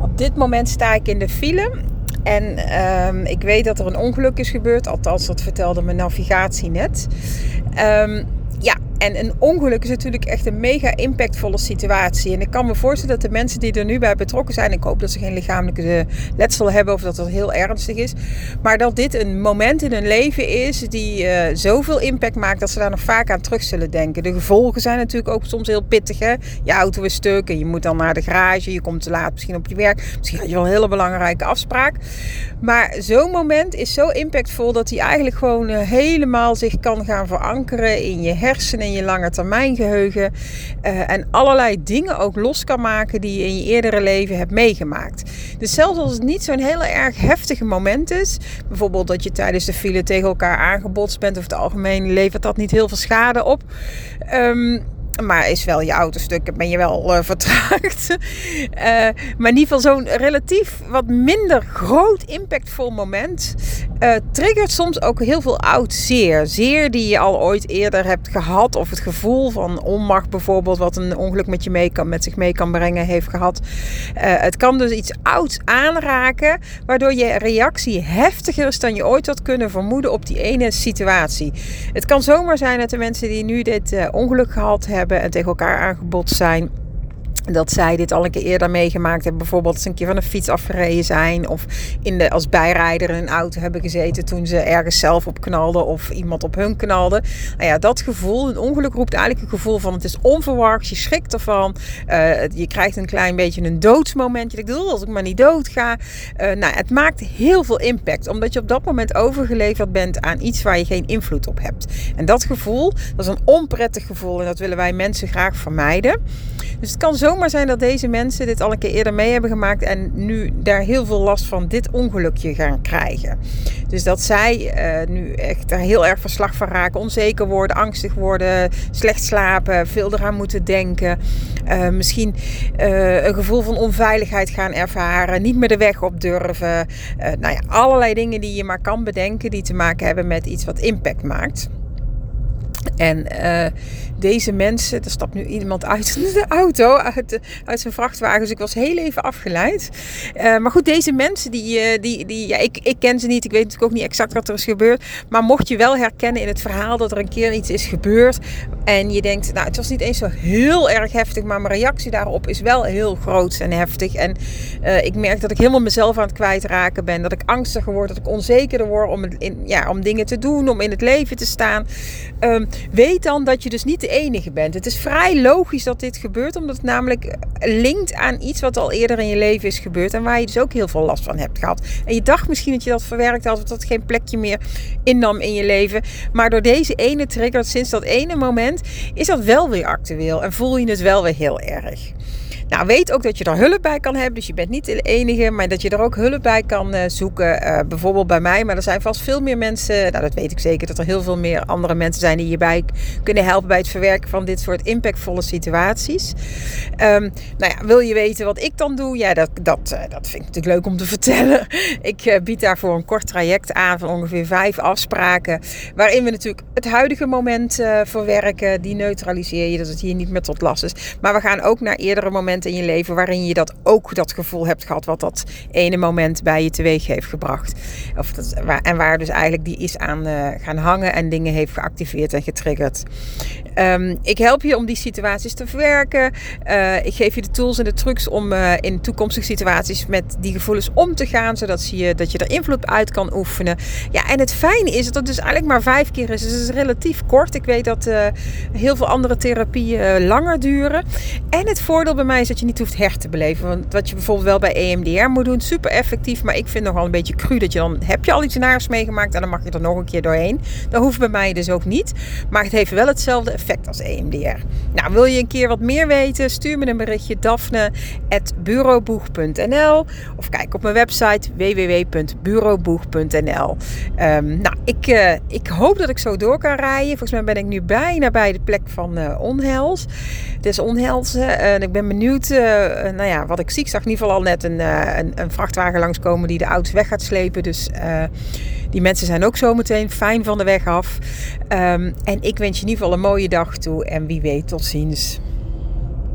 Op dit moment sta ik in de file. En ehm, ik weet dat er een ongeluk is gebeurd. Althans, dat vertelde mijn navigatie net. Ehm, ja, en een ongeluk is natuurlijk echt een mega impactvolle situatie. En ik kan me voorstellen dat de mensen die er nu bij betrokken zijn, ik hoop dat ze geen lichamelijke letsel hebben of dat het heel ernstig is, maar dat dit een moment in hun leven is die uh, zoveel impact maakt dat ze daar nog vaak aan terug zullen denken. De gevolgen zijn natuurlijk ook soms heel pittig. Hè? Je auto is stuk en je moet dan naar de garage, je komt te laat misschien op je werk, misschien had je wel een hele belangrijke afspraak. Maar zo'n moment is zo impactvol dat hij eigenlijk gewoon uh, helemaal zich kan gaan verankeren in je hersenen in je lange termijn geheugen. Uh, en allerlei dingen ook los kan maken die je in je eerdere leven hebt meegemaakt. Dus zelfs als het niet zo'n heel erg heftige moment is, bijvoorbeeld dat je tijdens de file tegen elkaar aangebotst bent, of het algemeen levert dat niet heel veel schade op. Um, maar is wel je autostuk, ben je wel uh, vertraagd. uh, maar in ieder geval zo'n relatief wat minder groot impactvol moment uh, triggert soms ook heel veel oud zeer. Zeer die je al ooit eerder hebt gehad. Of het gevoel van onmacht bijvoorbeeld, wat een ongeluk met, je mee kan, met zich mee kan brengen, heeft gehad. het kan dus iets ouds aanraken, waardoor je reactie heftiger is dan je ooit had kunnen vermoeden op die ene situatie. Het kan zomaar zijn dat de mensen die nu dit ongeluk gehad hebben, en tegen elkaar aangebotst zijn dat zij dit al een keer eerder meegemaakt hebben. Bijvoorbeeld eens een keer van een fiets afgereden zijn. Of in de, als bijrijder in een auto hebben gezeten toen ze ergens zelf op knalden. Of iemand op hun knalde. Nou ja, dat gevoel, een ongeluk roept eigenlijk een gevoel van het is onverwacht. Je schrikt ervan. Uh, je krijgt een klein beetje een doodsmoment. Je denkt, als ik maar niet dood ga. Uh, nou, het maakt heel veel impact. Omdat je op dat moment overgeleverd bent aan iets waar je geen invloed op hebt. En dat gevoel, dat is een onprettig gevoel. En dat willen wij mensen graag vermijden. Dus het kan zomaar zijn dat deze mensen dit al een keer eerder mee hebben gemaakt en nu daar heel veel last van dit ongelukje gaan krijgen. Dus dat zij uh, nu echt heel erg verslag van raken, onzeker worden, angstig worden, slecht slapen, veel eraan moeten denken. Uh, misschien uh, een gevoel van onveiligheid gaan ervaren, niet meer de weg op durven. nou ja, allerlei dingen die je maar kan bedenken die te maken hebben met iets wat impact maakt. En uh, deze mensen, er stapt nu iemand uit de auto, uit, zijn vrachtwagen. Dus ik was heel even afgeleid. Uh, maar goed, deze mensen, die, uh, die, die, ja, ik, ik ken ze niet. Ik weet natuurlijk ook niet exact wat er is gebeurd. Maar mocht je wel herkennen in het verhaal dat er een keer iets is gebeurd. En je denkt, nou, het was niet eens zo heel erg heftig. Maar mijn reactie daarop is wel heel groot en heftig. En ik merk dat ik helemaal mezelf aan het kwijtraken ben. Dat ik angstiger word, dat ik onzekerder word om, in, ja, om dingen te doen, om in het leven te staan. Um, weet dan dat je dus niet de enige bent. Het is vrij logisch dat dit gebeurt, omdat het namelijk linkt aan iets wat al eerder in je leven is gebeurd en waar je dus ook heel veel last van hebt gehad. En je dacht misschien dat je dat verwerkt had, of dat het geen plekje meer innam in je leven. Maar door deze ene trigger, sinds dat ene moment, is dat wel weer actueel en voel je het wel weer heel erg. Nou, weet ook dat je er hulp bij kan hebben. Dus je bent niet de enige, maar dat je er ook hulp bij kan uh, zoeken. Uh, bijvoorbeeld bij mij, maar er zijn vast veel meer mensen. Nou, dat weet ik zeker, dat er heel veel meer andere mensen zijn die je bij kunnen helpen bij het verwerken van dit soort impactvolle situaties. Um, nou ja, wil je weten wat ik dan doe? Ja, dat, dat, uh, dat vind ik natuurlijk leuk om te vertellen. ik bied daarvoor een kort traject aan van ongeveer vijf afspraken. Waarin we natuurlijk het huidige moment verwerken. Die neutraliseer je, dat het hier niet meer tot last is. Maar we gaan ook naar eerdere momenten in je leven waarin je dat ook dat gevoel hebt gehad wat dat ene moment bij je teweeg heeft gebracht. Of dat, en waar dus eigenlijk die is aan uh, gaan hangen en dingen heeft geactiveerd en getriggerd. Um, ik help je om die situaties te verwerken. Uh, ik geef je de tools en de trucs om uh, in toekomstige situaties met die gevoelens om te gaan, zodat je, dat je er invloed uit kan oefenen. Ja, en het fijne is dat het dus eigenlijk maar vijf keer is. Dus het is relatief kort. Ik weet dat heel veel andere therapieën langer duren. En het voordeel bij mij dat je niet hoeft her te beleven. Want wat je bijvoorbeeld wel bij EMDR moet doen, super effectief. Maar ik vind nogal een beetje cru dat je dan heb je al iets naars meegemaakt en dan mag je er nog een keer doorheen. Dat hoeft bij mij dus ook niet. Maar het heeft wel hetzelfde effect als EMDR. Nou, wil je een keer wat meer weten? Stuur me een berichtje daphne.bureauboeg.nl of kijk op mijn website www.bureauboeg.nl ehm, Nou, ik, uh, ik hoop dat ik zo door kan rijden. Volgens mij ben ik nu bijna bij de plek van uh, onheils. Dus onhelzen. En ik ben benieuwd uh, nou ja, wat ik zie. Ik zag in ieder geval al net een, uh, een, een, vrachtwagen langskomen die de auto's weg gaat slepen. Dus die mensen zijn ook zometeen fijn van de weg af. Um, en ik wens je in ieder geval een mooie dag toe. En wie weet, tot ziens.